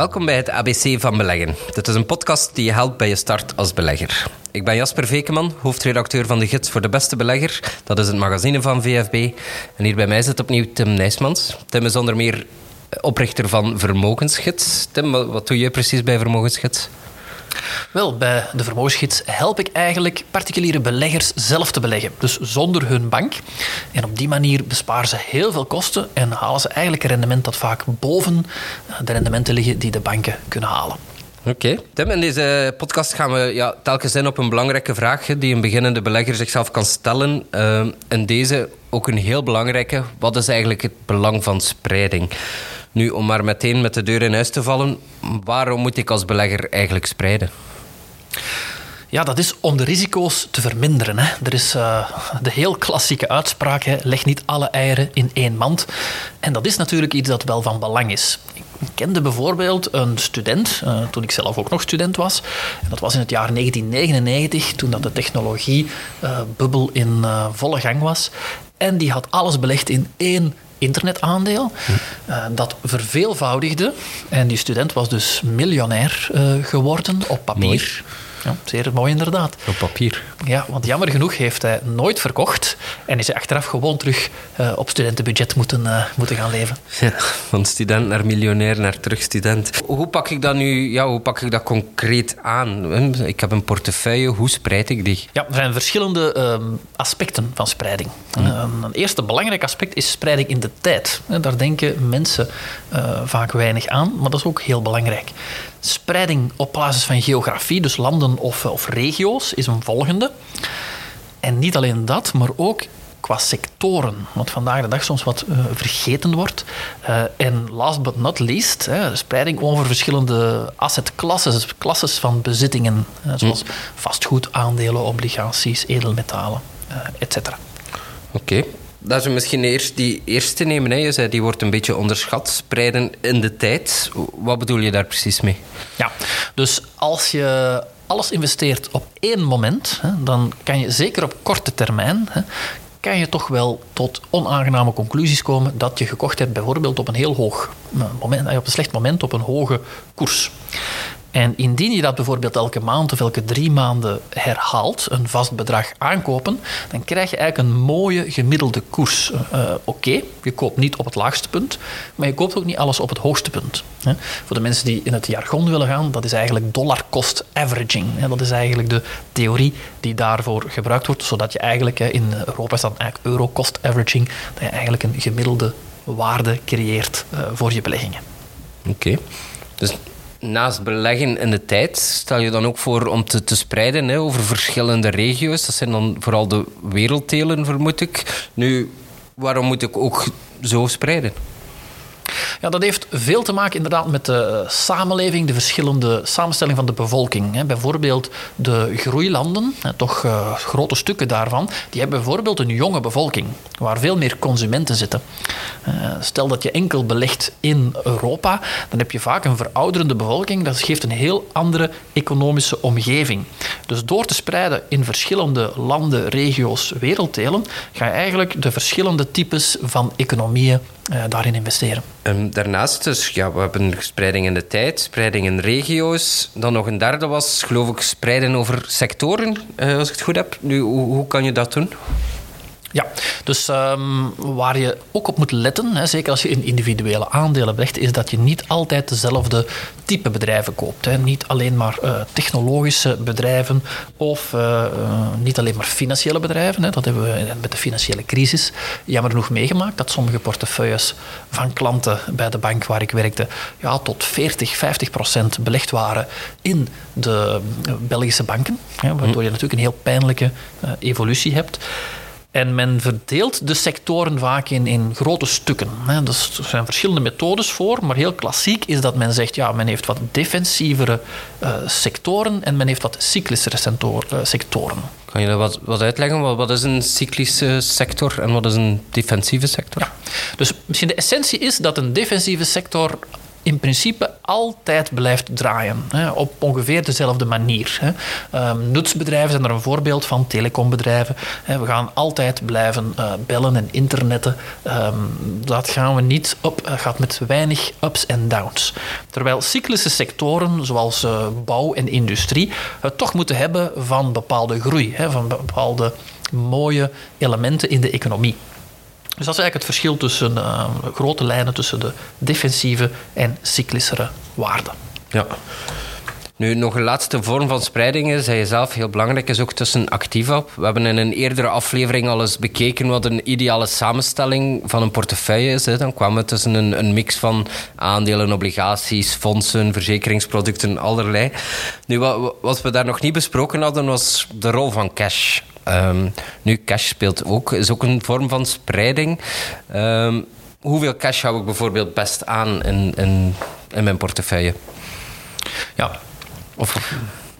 Welkom bij het ABC van Beleggen. Dit is een podcast die je helpt bij je start als belegger. Ik ben Jasper Vekeman, hoofdredacteur van de Gids voor de Beste Belegger. Dat is het magazine van VFB. En hier bij mij zit opnieuw Tim Nijsmans. Tim is onder meer oprichter van Vermogensgids. Tim, wat doe je precies bij Vermogensgids? Wel, bij de vermogensgids help ik eigenlijk particuliere beleggers zelf te beleggen. Dus zonder hun bank. En op die manier besparen ze heel veel kosten en halen ze eigenlijk een rendement dat vaak boven de rendementen liggen die de banken kunnen halen. Oké. Tim, in deze podcast gaan we ja, telkens in op een belangrijke vraag die een beginnende belegger zichzelf kan stellen. Uh, en deze ook een heel belangrijke. Wat is eigenlijk het belang van spreiding? Nu, om maar meteen met de deur in huis te vallen, waarom moet ik als belegger eigenlijk spreiden? Ja, dat is om de risico's te verminderen. Hè. Er is uh, de heel klassieke uitspraak: leg niet alle eieren in één mand. En dat is natuurlijk iets dat wel van belang is. Ik kende bijvoorbeeld een student, uh, toen ik zelf ook nog student was. Dat was in het jaar 1999, toen dat de technologiebubbel uh, in volle gang was. En die had alles belegd in één internetaandeel. Uh, dat verveelvoudigde. En die student was dus miljonair uh, geworden op papier. Mooi. Ja, zeer mooi inderdaad. Op papier. Ja, want jammer genoeg heeft hij nooit verkocht en is hij achteraf gewoon terug uh, op studentenbudget moeten, uh, moeten gaan leven. Ja, van student naar miljonair naar terug student. Hoe pak ik dat nu, ja, hoe pak ik dat concreet aan? Ik heb een portefeuille, hoe spreid ik die? Ja, er zijn verschillende uh, aspecten van spreiding. Hm. een eerste belangrijk aspect is spreiding in de tijd. Daar denken mensen uh, vaak weinig aan, maar dat is ook heel belangrijk. Spreiding op basis van geografie, dus landen of, of regio's, is een volgende. En niet alleen dat, maar ook qua sectoren, wat vandaag de dag soms wat uh, vergeten wordt. Uh, en last but not least, uh, spreiding over verschillende assetklasses, klasses van bezittingen, zoals vastgoed, aandelen, obligaties, edelmetalen, etc. Oké. Okay. Dat is misschien eerst die eerste nemen. Hè. Je zei die wordt een beetje onderschat. Spreiden in de tijd. Wat bedoel je daar precies mee? Ja, dus als je alles investeert op één moment, hè, dan kan je zeker op korte termijn. Hè, kan je toch wel tot onaangename conclusies komen dat je gekocht hebt, bijvoorbeeld op een heel hoog moment, op een slecht moment, op een hoge koers. En indien je dat bijvoorbeeld elke maand of elke drie maanden herhaalt, een vast bedrag aankopen, dan krijg je eigenlijk een mooie gemiddelde koers. Uh, Oké, okay, je koopt niet op het laagste punt, maar je koopt ook niet alles op het hoogste punt. Hè. Voor de mensen die in het jargon willen gaan, dat is eigenlijk dollar cost averaging. Hè. Dat is eigenlijk de theorie die daarvoor gebruikt wordt, zodat je eigenlijk, in Europa is dat eigenlijk euro cost averaging, dat je eigenlijk een gemiddelde waarde creëert uh, voor je beleggingen. Oké. Dus naast beleggen in de tijd, stel je dan ook voor om te, te spreiden hè, over verschillende regio's. Dat zijn dan vooral de werelddelen, vermoed ik. Nu, waarom moet ik ook zo spreiden? Ja, dat heeft veel te maken inderdaad met de samenleving, de verschillende samenstelling van de bevolking. Bijvoorbeeld de groeilanden, toch uh, grote stukken daarvan, die hebben bijvoorbeeld een jonge bevolking, waar veel meer consumenten zitten. Uh, stel dat je enkel belegt in Europa, dan heb je vaak een verouderende bevolking. Dat geeft een heel andere economische omgeving. Dus door te spreiden in verschillende landen, regio's, werelddelen, ga je eigenlijk de verschillende types van economieën uh, daarin investeren. Um, daarnaast, dus, ja, we hebben spreiding in de tijd, spreiding in regio's. Dan nog een derde was, geloof ik, spreiden over sectoren, uh, als ik het goed heb. Nu, hoe, hoe kan je dat doen? Ja, dus um, waar je ook op moet letten, hè, zeker als je in individuele aandelen belegt, is dat je niet altijd dezelfde type bedrijven koopt. Hè. Niet alleen maar uh, technologische bedrijven of uh, uh, niet alleen maar financiële bedrijven. Hè. Dat hebben we met de financiële crisis jammer genoeg meegemaakt, dat sommige portefeuilles van klanten bij de bank waar ik werkte ja, tot 40, 50 procent belegd waren in de Belgische banken. Hè, waardoor je natuurlijk een heel pijnlijke evolutie hebt. En men verdeelt de sectoren vaak in, in grote stukken. Dus er zijn verschillende methodes voor, maar heel klassiek is dat men zegt, ja, men heeft wat defensievere uh, sectoren en men heeft wat cyclischere sectoren. Kan je dat wat, wat uitleggen? Wat, wat, is een cyclische sector en wat is een defensieve sector? Ja. Dus misschien de essentie is dat een defensieve sector in principe altijd blijft draaien. Hè, op ongeveer dezelfde manier. Hè. Um, nutsbedrijven zijn er een voorbeeld van, telecombedrijven. Hè, we gaan altijd blijven uh, bellen en internetten. Um, dat gaan we niet op, uh, gaat met weinig ups en downs. Terwijl cyclische sectoren, zoals uh, bouw en industrie, het toch moeten hebben van bepaalde groei, van bepaalde mooie elementen in de economie. Dus dat is eigenlijk het verschil tussen uh, grote lijnen tussen de defensieve en cyclischere waarden. Ja. Nu, nog een laatste vorm van spreiding, zei je zelf, heel belangrijk, is ook tussen activa. We hebben in een eerdere aflevering al eens bekeken wat een ideale samenstelling van een portefeuille is. Hè. Dan kwamen we tussen een, een, mix van aandelen, obligaties, fondsen, verzekeringsproducten, allerlei. Nu, wat, wat we daar nog niet besproken hadden, was de rol van cash. Um, nu, cash speelt ook, is ook een vorm van spreiding. Um, hoeveel cash hou ik bijvoorbeeld best aan in, in, in mijn portefeuille? Ja. Of,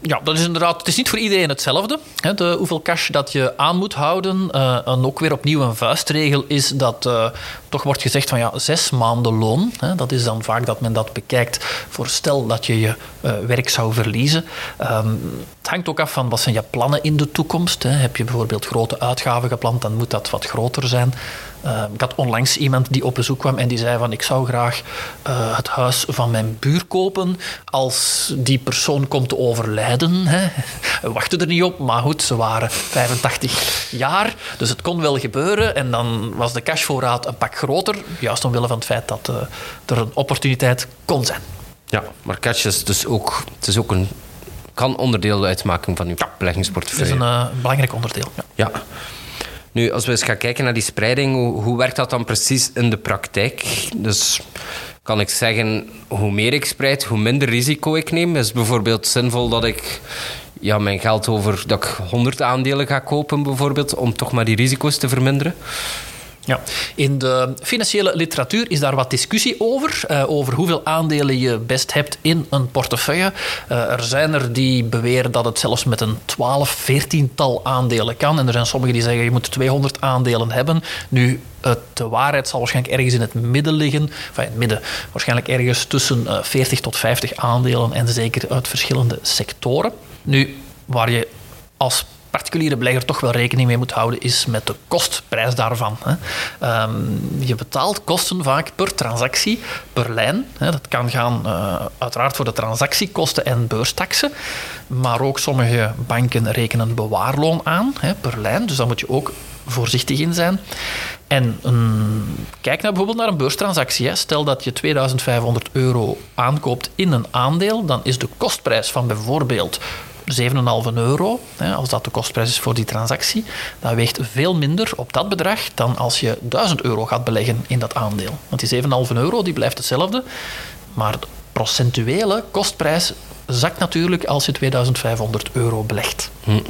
ja, dat is inderdaad. Het is niet voor iedereen hetzelfde. Hè, de, hoeveel cash dat je aan moet houden. Uh, en ook weer opnieuw een vuistregel is dat uh, toch wordt gezegd van ja, zes maanden loon. Hè, dat is dan vaak dat men dat bekijkt voor stel dat je je uh, werk zou verliezen. Um, het hangt ook af van wat zijn je plannen in de toekomst. Hè. Heb je bijvoorbeeld grote uitgaven gepland, dan moet dat wat groter zijn. Uh, ik had onlangs iemand die op bezoek kwam en die zei van ik zou graag uh, het huis van mijn buur kopen als die persoon komt te overlijden. Hè. We wachten er niet op, maar goed, ze waren 85 jaar, dus het kon wel gebeuren en dan was de cashvoorraad een pak groter, juist omwille van het feit dat uh, er een opportuniteit kon zijn. Ja, maar cash is dus ook, het is ook een, kan onderdeel uitmaken van uw ja, beleggingsportefeuille. Het is een uh, belangrijk onderdeel. Ja. ja. Nu, als we eens gaan kijken naar die spreiding, hoe, hoe werkt dat dan precies in de praktijk? Dus kan ik zeggen, hoe meer ik spreid, hoe minder risico ik neem. Is bijvoorbeeld zinvol dat ik ja, mijn geld over dat ik 100 aandelen ga kopen, bijvoorbeeld, om toch maar die risico's te verminderen? Ja, in de financiële literatuur is daar wat discussie over, uh, over hoeveel aandelen je best hebt in een portefeuille. Uh, er zijn er die beweren dat het zelfs met een 12, 14 tal aandelen kan. En er zijn sommigen die zeggen je moet 200 aandelen hebben. Nu, de waarheid zal waarschijnlijk ergens in het midden liggen. Enfin, in het midden, waarschijnlijk ergens tussen uh, 40 tot 50 aandelen en zeker uit verschillende sectoren. Nu, waar je als particuliere belegger toch wel rekening mee moet houden, is met de kostprijs daarvan. Hè. Um, je betaalt kosten vaak per transactie, per lijn. Hè. Dat kan gaan uh, uiteraard voor de transactiekosten en beurstaxen, maar ook sommige banken rekenen bewaarloon aan hè, per lijn, dus daar moet je ook voorzichtig in zijn. En kijk nou bijvoorbeeld naar een beurstransactie. Hè. Stel dat je 2500 euro aankoopt in een aandeel, dan is de kostprijs van bijvoorbeeld 7,5 euro, als dat de kostprijs is voor die transactie, dat weegt veel minder op dat bedrag dan als je 1000 euro gaat beleggen in dat aandeel. Want die 7,5 euro die blijft hetzelfde, maar de procentuele kostprijs zakt natuurlijk als je 2500 euro belegt. Hm.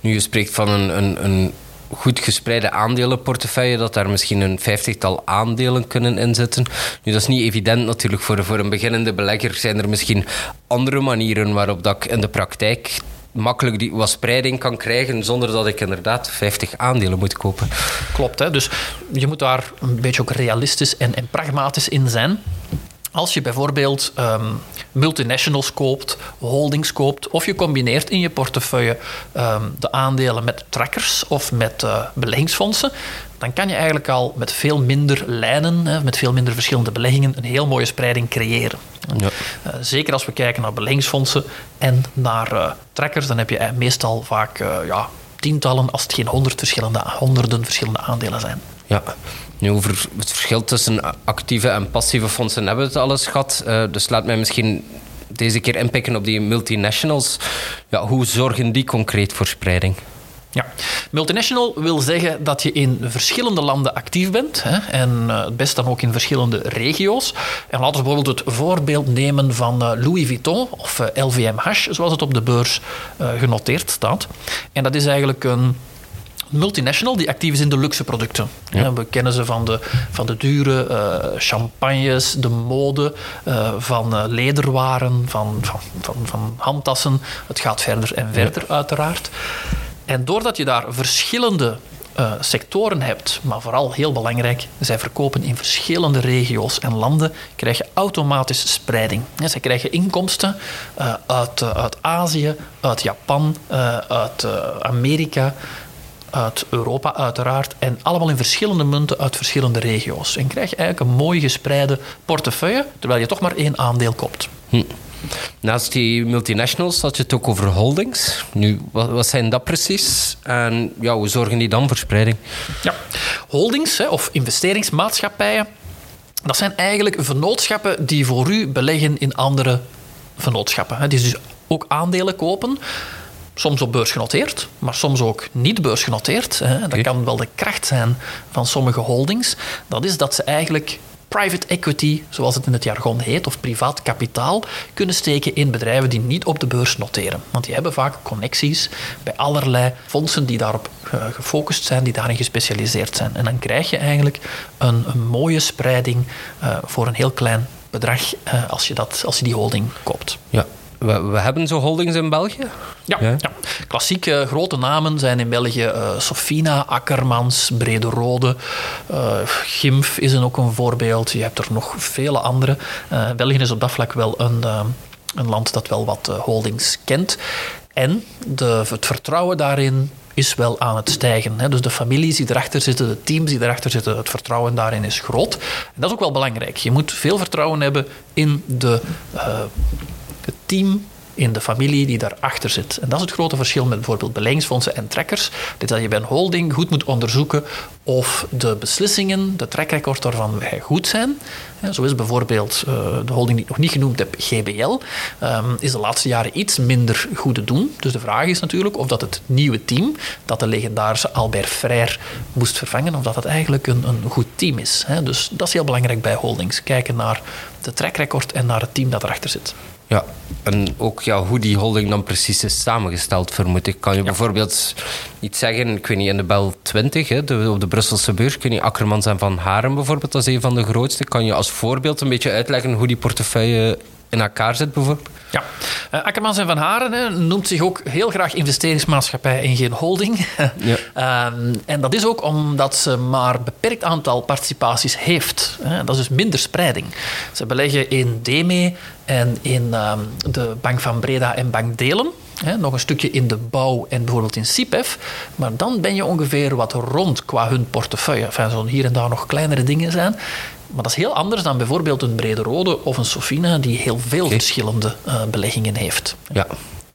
Nu, je spreekt van een, een, een goed gespreide aandelenportefeuille, dat daar misschien een vijftigtal aandelen kunnen inzitten. Nu, dat is niet evident natuurlijk voor, voor een beginnende belegger. Zijn er misschien andere manieren waarop dat ik in de praktijk makkelijk die wat spreiding kan krijgen zonder dat ik inderdaad 50 aandelen moet kopen. Klopt, hè? dus je moet daar een beetje ook realistisch en, en pragmatisch in zijn. Als je bijvoorbeeld um, multinationals koopt, holdings koopt, of je combineert in je portefeuille um, de aandelen met trackers of met uh, beleggingsfondsen, dan kan je eigenlijk al met veel minder lijnen, hè, met veel minder verschillende beleggingen, een heel mooie spreiding creëren. Ja. Uh, zeker als we kijken naar beleggingsfondsen en naar uh, trackers, dan heb je meestal vaak ja, tientallen, als het geen honderd verschillende, honderden verschillende aandelen zijn. Ja, nu over het verschil tussen actieve en passieve fondsen hebben we het alles gehad. Uh, dus laat mij misschien deze keer inpikken op die multinationals. Ja, hoe zorgen die concreet voor spreiding? Ja, multinational wil zeggen dat je in verschillende landen actief bent hè, en uh, het best dan ook in verschillende regio's. En laten we bijvoorbeeld het voorbeeld nemen van uh, Louis Vuitton of uh, LVMH, zoals het op de beurs genoteerd staat. En dat is eigenlijk een multinational die actief is in de luxe producten. Ja. We kennen ze van de, van de dure uh, champagnes, de mode, uh, van uh, lederwaren, van, van, van, van, handtassen. Het gaat verder en verder, ja. uiteraard. En doordat je daar verschillende uh, sectoren hebt, maar vooral heel belangrijk, zij verkopen in verschillende regio's en landen, krijg je automatisch spreiding. Ja, zij krijgen inkomsten uh, uit, uh, uit Azië, uit Japan, uit Amerika, uit Europa uiteraard en allemaal in verschillende munten uit verschillende regio's. En krijg je eigenlijk een mooi gespreide portefeuille, terwijl je toch maar één aandeel koopt. Hm. Naast die multinationals had je het ook over holdings. Nu, wat, wat zijn dat precies? En ja, hoe zorgen die dan voor spreiding? Ja, holdings hè, of investeringsmaatschappijen, dat zijn eigenlijk vernootschappen die voor u beleggen in andere vernootschappen. Die dus ook aandelen kopen soms op beurs genoteerd, maar soms ook niet beursgenoteerd. Hè. Dat kan wel de kracht zijn van sommige holdings. Dat is dat ze eigenlijk private equity, zoals het in het jargon heet, of privaat kapitaal, kunnen steken in bedrijven die niet op de beurs noteren. Want die hebben vaak connecties bij allerlei fondsen die daarop eh, gefocust zijn, die daarin gespecialiseerd zijn. En dan krijg je eigenlijk een, mooie spreiding uh, voor een heel klein bedrag uh, als, je dat, als je die holding koopt. Ja. We, we, hebben zo holdings in België? Ja, ja. ja. klassieke grote namen zijn in België uh, Sofina, Akkermans, Brederode. Uh, Gimf is een ook een voorbeeld. Je hebt er nog vele andere. België is op dat vlak wel een, een land dat wel wat holdings kent. En de, het vertrouwen daarin is wel aan het stijgen. Hè. Dus de families die erachter zitten, de teams die erachter zitten, het vertrouwen daarin is groot. En dat is ook wel belangrijk. Je moet veel vertrouwen hebben in de het team in de familie die daarachter zit. En dat is het grote verschil met bijvoorbeeld beleggingsfondsen en trekkers. Dit dat je bij een holding goed moet onderzoeken of de beslissingen, de trackrecord daarvan goed zijn. Zo is bijvoorbeeld eh, de holding die ik nog niet genoemd heb, GBL, ehm, is de laatste jaren iets minder goed te doen. Dus de vraag is natuurlijk of dat het nieuwe team, dat de legendarische Albert Frère moest vervangen, of dat het eigenlijk een, een goed team is. Dus dat is heel belangrijk bij holdings. Kijken naar de trackrecord en naar het team dat erachter zit. Ja, en ook ja, hoe die holding dan precies is samengesteld, vermoed ik. Kan je bijvoorbeeld iets zeggen, ik weet niet, in de Bel 20, hè, de, op de Brusselse beurs, kun je Akkermans en Van Haren bijvoorbeeld, dat is een van de grootste. Kan je als voorbeeld een beetje uitleggen hoe die portefeuille in elkaar zit, bijvoorbeeld? Ja, uh, Akkermans en Van Haren hè, noemt zich ook heel graag investeringsmaatschappij en geen holding. Ja. uh, en dat is ook omdat ze maar een beperkt aantal participaties heeft. Hè. Dat is dus minder spreiding. Ze beleggen in DME en in uh, de Bank van Breda en Bank Delen. Hè, nog een stukje in de bouw en bijvoorbeeld in CIPEF. Maar dan ben je ongeveer wat rond qua hun portefeuille. Enfin, zullen hier en daar nog kleinere dingen zijn. Maar dat is heel anders dan bijvoorbeeld een Brede Rode of een Sofina, die heel veel verschillende uh, beleggingen heeft. Ja.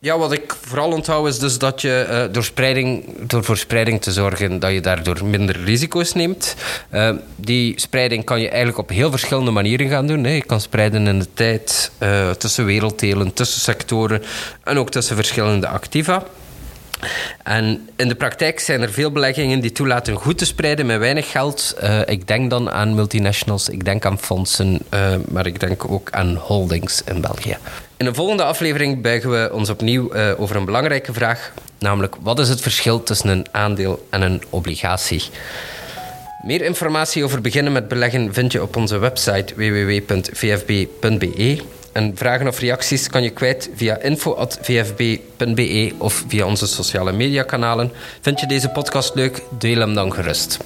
Ja, wat ik vooral onthoud is dus dat je uh, door, spreiding, door voor spreiding te zorgen, dat je daardoor minder risico's neemt. Uh, die spreiding kan je eigenlijk op heel verschillende manieren gaan doen. Je kan spreiden in de tijd uh, tussen werelddelen, tussen sectoren en ook tussen verschillende activa. En in de praktijk zijn er veel beleggingen die toelaten goed te spreiden met weinig geld. Uh, ik denk dan aan multinationals, ik denk aan fondsen, uh, maar ik denk ook aan holdings in België. In de volgende aflevering buigen we ons opnieuw uh, over een belangrijke vraag, namelijk wat is het verschil tussen een aandeel en een obligatie? Meer informatie over beginnen met beleggen vind je op onze website www.vfb.be. En vragen of reacties kan je kwijt via info.vfb.be of via onze sociale mediakanalen. Vind je deze podcast leuk? Deel hem dan gerust.